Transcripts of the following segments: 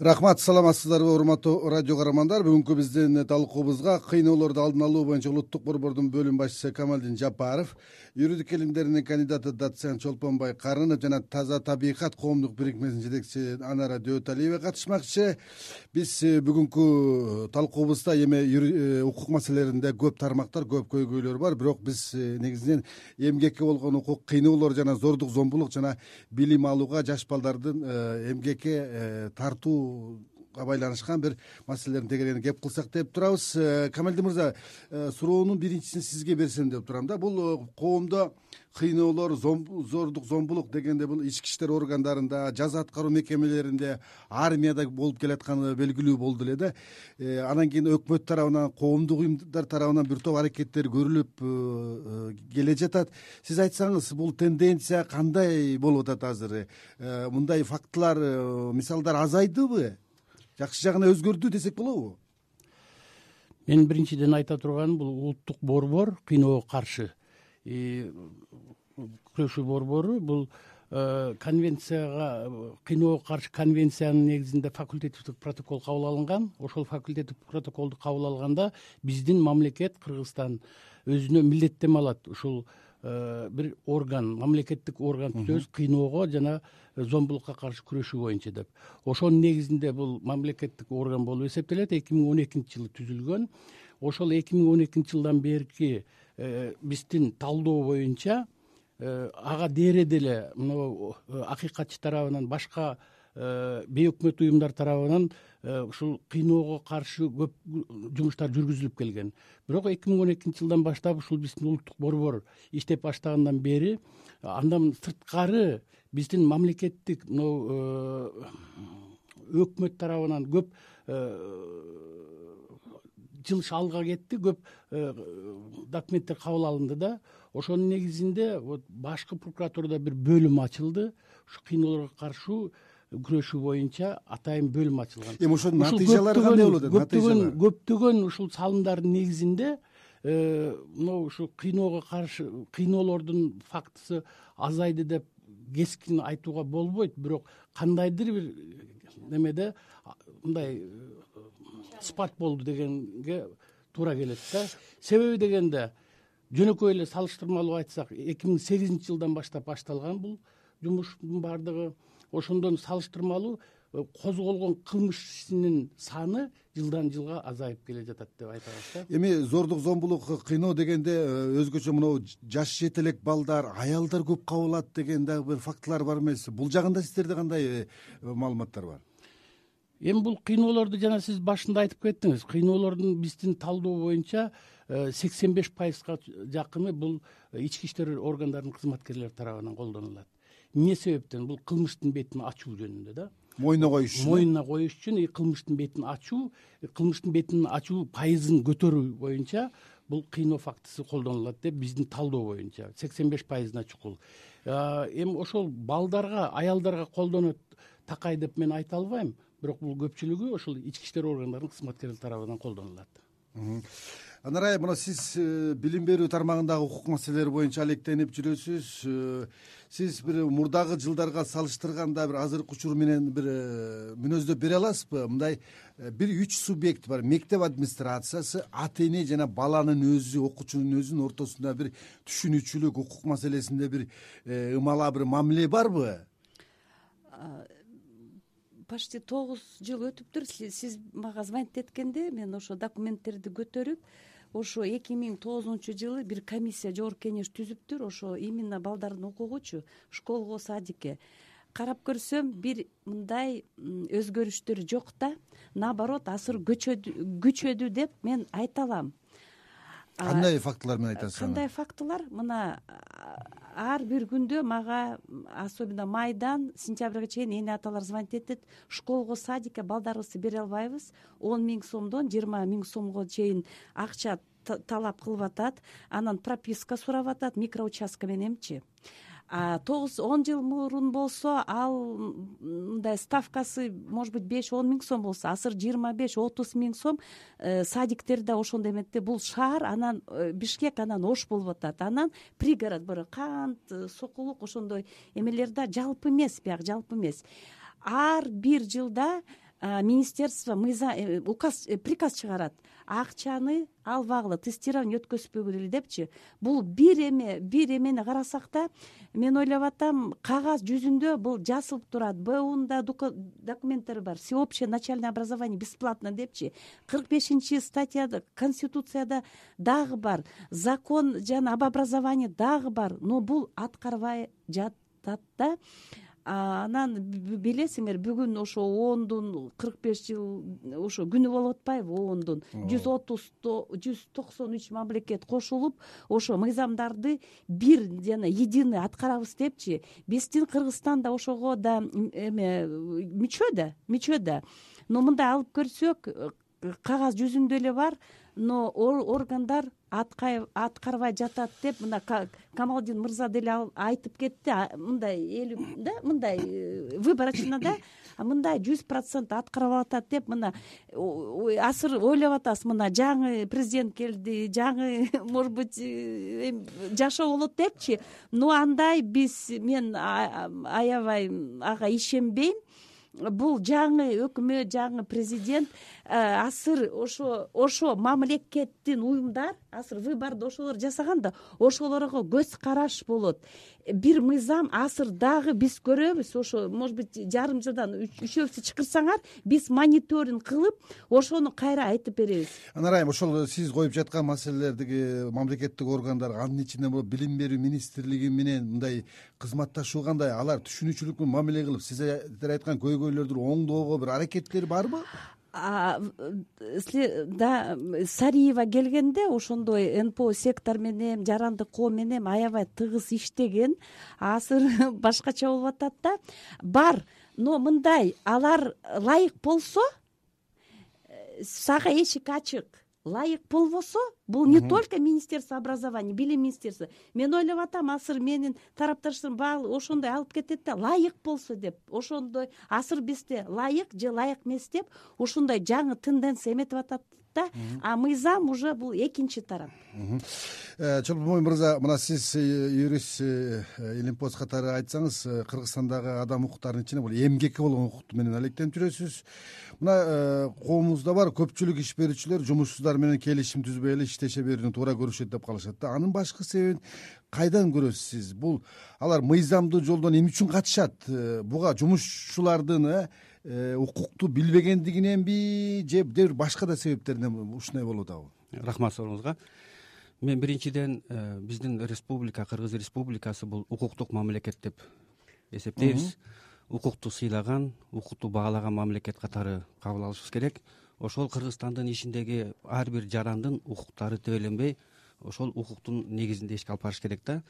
рахмат саламатсыздарбы урматтуу радио каармандар. Бүгүнкү биздин талкуубузга кыйноолорду алдын алуу боюнча улуттук борбордун бөлүм башчысы камалдин жапаров юридика илимдеринин кандидаты доцент чолпонбай карынов жана таза табигат коомдук бирикмесинин жетекчиси анара дөөталиева катышмакчы. Биз э, бүгүнкү талкуубузда эми э, укук маселелеринде көп тармактар көп көйгөйлөр бар. Бирок биз э, негизинен эмгекке болгон укук кыйноолор жана зордук зомбулук жана билим алууга жаш балдардын эмгекке тартуу бул байланышкан бир маселелерин тегерегинен кеп кылсак деп турабыз. Э, камалдин мырза э, суроонун биринчисин сизге берсем деп турам да. Бул э, коомдо кыйноолор зордук зомбулук дегенде бул ички иштер органдарында жаза аткаруу мекемелеринде армияда болуп келатканы белгилүү болду эле да. Анан кийин өкмөт тарабынан коомдук уюмдар тарабынан бир топ аракеттер көрүлүп келе жатат. Сиз айтсаңыз бул тенденция кандай болуп атат азыр? Мындай фактылар мисалдар азайдыбы жакшы жагына өзгөрдү десек болобу? Мен биринчиден айта турганым бул улуттук борбор кыйноого каршы. Күрөшүү борбору бул э, конвенцияга кыйноого каршы конвенциянын негизинде факультативдик протокол кабыл алынган. Ошол факультативдик протоколду кабыл алганда биздин мамлекет кыргызстан өзүнө милдеттеме алат. Ушул бир орган мамлекеттик орган түзөбүз кыйноого жана зомбулукка каршы күрөшүү боюнча деп. Ошонун негизинде бул мамлекеттик орган болуп эсептелет. эки миң он экинчи жылы түзүлгөн. Ошол эки миң он экинчи жылдан берки э, биздин талдоо боюнча э, ага дээре деле мына акыйкатчы тарабынан башка бейөкмөт уюмдар тарабынан Э, ушул кыйноого каршы көп жумуштар жүргүзүлүп келген. Бирок эки миң он экинчи жылдан баштап ушул биздин улуттук борбор иштеп баштагандан бери андан сырткары биздин мамлекеттик мынау э, өкмөт тарабынан көп э, жылыш алга кетти көп документтер кабыл алынды да. Ошонун негизинде вот башкы прокуратурада бир бөлүм ачылды. Ушу кыйноолорго каршы күрөшүү боюнча атайын бөлүм ачылган. Эми ошонун натыйжалары кандай болуп атат көптөгөн көптөгөн ушул салымдардын негизинде э, могу ушу кыйноого каршы кыйноолордун фактысы азайды деп кескин айтууга болбойт. Бирок кандайдыр бир немеде мындай э, спад болду дегенге туура келет да. Себеби дегенде жөнөкөй эле салыштырмалуу айтсак эки миң сегизинчи жылдан баштап башталган бул жумуштун баардыгы ошондон салыштырмалуу э, козголгон кылмыш ишинин саны жылдан жылга азайып келе жатат деп айта алат да. Эми зордук зомбулук кыйноо дегенде э, өзгөчө мынау жаш жетелек балдар аялдар көп кабылат деген дагы бир фактылар бар эмеспи бул жагында сиздерде кандай э, маалыматтар бар? Эми бул кыйноолорду жана сиз башында айтып кеттиңиз. Кыйноолордун биздин талдоо боюнча сексен беш пайызга жакыны бул ички иштер органдарынын кызматкерлери тарабынан колдонулат эмне себептен? Бул кылмыштын бетин ачуу жөнүндө да. Мойнуна коюш үчүн мойнуна коюш үчүн и кылмыштын бетин ачуу кылмыштын бетин ачуу пайызын көтөрүү боюнча бул кыйноо фактысы колдонулат деп биздин талдоо боюнча сексен беш пайызына чукул. Эми ошол балдарга аялдарга колдонот такай деп мен айта албайм бирок бул көпчүлүгү ошол ички иштер органдарынын кызматкерлери тарабынан колдонулат анара мына сиз э, билим берүү тармагындагы укук маселелери боюнча алектенип жүрөсүз. Э, сиз бир мурдагы жылдарга салыштырганда бир азыркы учур менен бир э, мүнөздөп бере аласызбы? Мындай бир үч субъект бар. Мектеп администрациясы ата эне жана баланын өзү окуучунун өзүнүн ортосунда бир түшүнүүчүлүк укук маселесинде бир ымала бир мамиле барбы почти тогуз жыл өтүптүр. Сиз мага звонить эткенде мен ошо документтерди көтөрүп ошо эки миң тогузунчу жылы бир комиссия жогорку кеңеш түзүптүр. Ошо именно балдардын укугучу школго садикке. Карап көрсөм бир мындай өзгөрүштөр жок да. Наоборот азыр күчөдү деп мен айта алам. Кандай фактылар менен айтасыз кандай фактылар? Мына ар бир күндө мага особенно майдан сентябрга чейин эне аталар звонить этет. Школго садикке балдарыбызды бере албайбыз. Он миң сомдон жыйырма миң сомго чейин акча талап кылып атат. Анан прописка сурап атат микроучастка мененчи тогуз он жыл мурун болсо ал мындай ставкасы может быть беш он миң сом болсо азыр жыйырма беш отуз миң сом э, садиктерде ошондой эмет да бул шаар анан э, бишкек анан ош болуп атат. Анан пригород бир кант э, сокулук ошондой эмелер да жалпы эмес бияк жалпы эмес. Ар бир жылда министерство мыйзам э, указ э, приказ чыгарат. Акчаны албагыла тестирование өткөзбөгүлө депчи. Бул бир эме бир эмени карасак да мен ойлоп атам кагаз жүзүндө бул жазылып турат. Бунун да документтери бар. Всеобщее начальное образование бесплатно депчи. Кырк бешинчи статьяда конституцияда дагы бар. Закон жана об образовании дагы бар. Но бул аткарбай жатат да анан билесиңер бүгүн ошо оондун кырк беш жыл ошо күнү болуп атпайбы оондун жүз отуз жүз токсон үч мамлекет кошулуп ошо мыйзамдарды бир жана единый аткарабыз депчи. Биздин кыргызстан да ошого да эме мүчө да мүчө да. Но мындай алып көрсөк кагаз жүзүндө эле бар но органдар аткарбай жатат деп мына камалдин мырза деле айтып кетти мындай эл да мындай э, выборочно да мындай жүз процент аткарып атат деп мына азыр ойлоп атасыз мына жаңы президент келди жаңы может быть э, жашоо болот депчи. Но андай биз мен аябай ага ишенбейм бул жаңы өкмөт жаңы президент э, азыр ошо ошо мамлекеттин уюмдар азыр выборду ошолор жасаган да ошолорго көз караш болот. Бир мыйзам азыр дагы биз көрөбүз ошо может быть жарым жылдан үчөөсү чакырсаңар биз мониторинг кылып ошону кайра айтып беребиз. Анан айым ошол сиз коюп жаткан маселелердиги мамлекеттик органдар анын ичинде могу билим берүү министрлиги менен мындай кызматташуу кандай алар түшүнүүчүлүк менен мамиле кылып сиздер айткан көйгөйлөрдү оңдоого бир аракеттери барбы? Да сариева келгенде ошондой нпо сектор менен жарандык коом менен аябай тыгыз иштеген азыр башкача болуп атат да бар. Но мындай алар ылайык болсо э, сага эшик ачык. Ылайык болбосо бул не только министерство образования билим министерство. Мен ойлоп атам азыр менин тарапташтарым баары ошондой алып кетет да ылайык болсо деп ошондой азыр бизде ылайык же ылайык эмес деп ушундай жаңы тенденция эметип атат да. А мыйзам уже бул экинчи тарап. Э, чолпонбой мырза мына сиз э, юрист илимпоз катары айтсаңыз кыргызстандагы адам укуктарынын ичинде бул эмгекке болгон укукту менен алектенип жүрөсүз мына э, коомубузда бар көпчүлүк иш берүүчүлөр жумушсуздар менен келишим түзбөй эле иштеше берүүнү туура көрүшөт деп калышат да. Анын башкы себебин кайдан көрөсүз сиз? Бул алар мыйзамдуу жолдон эмне үчүн качышат э, буга жумушчулардын э, укукту билбегендигиненби же бир башка да себептеринен ушундай болуп атабы рахмат сурооңузга мен биринчиден биздин республика кыргыз республикасы бул укуктук мамлекет деп эсептейбиз. Укукту сыйлаган укукту баалаган мамлекет катары кабыл алышыбыз керек ошол кыргызстандын ичиндеги ар бир жарандын укуктары тебеленбей ошол укуктун негизинде ишке алып барыш керек да.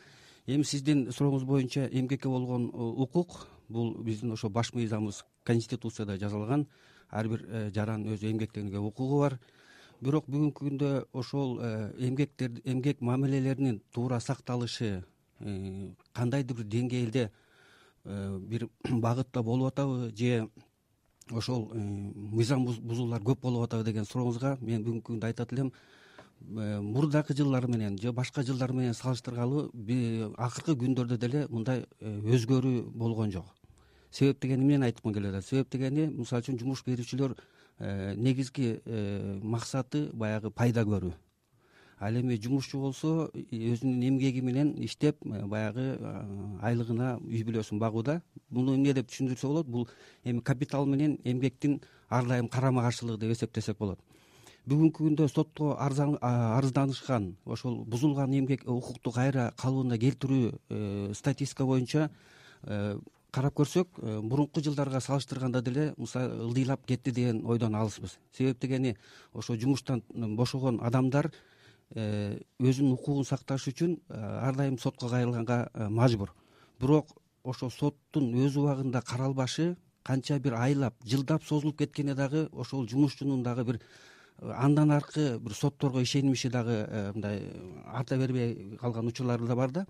Эми сиздин сурооңуз боюнча эмгекке болгон э, укук бул биздин ошо баш мыйзамыбыз конституцияда жазылган ар бир э, жаран өзү эмгектенүүгө укугу бар. Бирок бүгүнкү күндө ошол э, эмгектер эмгек мамилелеринин туура сакталышы кандайдыр бир деңгээлде бир багытта болуп атабы же ошол э, мыйзам бузуулар көп болуп атабы деген сурооңузга мен бүгүнкү күндө айтат элем э, мурдакы жылдар менен же башка жылдар менен салыштыргалы акыркы күндөрдө деле мындай өзгөрүү болгон жок. Себеп дегени эмнени айткым келип атат себеп дегени мисалы үчүн жумуш берүүчүлөр негизги максаты баягы пайда көрүү ал эми жумушчу болсо өзүнүн эмгеги менен иштеп э, баягы айлыгына үй бүлөсүн багууда. Муну эмне деп түшүндүрсө болот? Бул эми капитал менен эмгектин ар дайым карама каршылыгы деп эсептесек болот. Бүгүнкү күндө сотко арызданышкан ошол бузулган эмгек укукту кайра калыбына келтирүү э, статистика боюнча э, карап көрсөк мурунку жылдарга салыштырганда деле мисалы ылдыйлап кетти деген ойдон алыспыз. Себеп дегени ошо жумуштан бошогон адамдар Э, өзүнүн укугун сакташ үчүн э, ар дайым сотко кайрылганга э, мажбур. Бирок ошо соттун өз убагында каралбашы канча бир айлап жылдап созулуп кеткени дагы ошол жумушчунун дагы бир андан аркы бир сотторго ишенимиши дагы мындай арта бербей калган учурлары да бар да.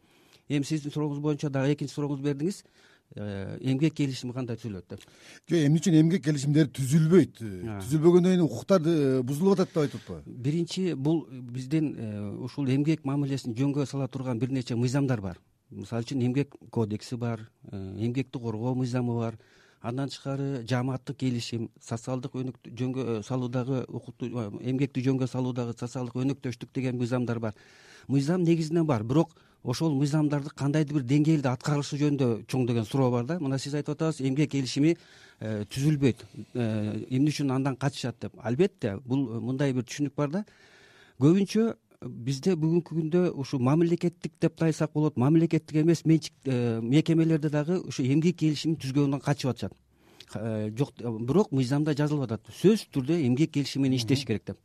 Эми сиздин сурооңуз боюнча дагы экинчи сурооңузду бердиңиз. Э, эмгек келишими кандай түзүлөт деп? Жок эмне үчүн эмгек келишимдери түзүлбөйт? Түзүлбөгөндөн кийин укуктар э, бузулуп атат деп айтып атпайбы? Биринчи бул биздин э, ушул эмгек мамилесин жөнгө сала турган бир нече мыйзамдар бар. Мисалы үчүн эмгек кодекси бар эмгекти коргоо мыйзамы бар. Андан тышкары жааматтык келишим социалдык жөнгө салуудагы эмгекти жөнгө салуудагы социалдык өнөктөштүк деген мыйзамдар бар. Мыйзам негизинен бар бирок ошол мыйзамдарды кандайдыр бир деңгээлде аткарылышы жөнүндө чоң деген суроо бар да. Мына сиз айтып атасыз эмгек келишими э, түзүлбөйт. Э, эмне үчүн андан качышат деп. Албетте бул мындай бир түшүнүк бар да. Көбүнчө бизде бүгүнкү күндө ушу мамлекеттик деп да айтсак болот. Мамлекеттик эмес менчик э, мекемелерде дагы ушу эмгек келишимин түзгөндөн качып атышат. Жок бирок мыйзамда жазылып атат. Сөзсүз түрдө эмгек келишими менен иштеш керек деп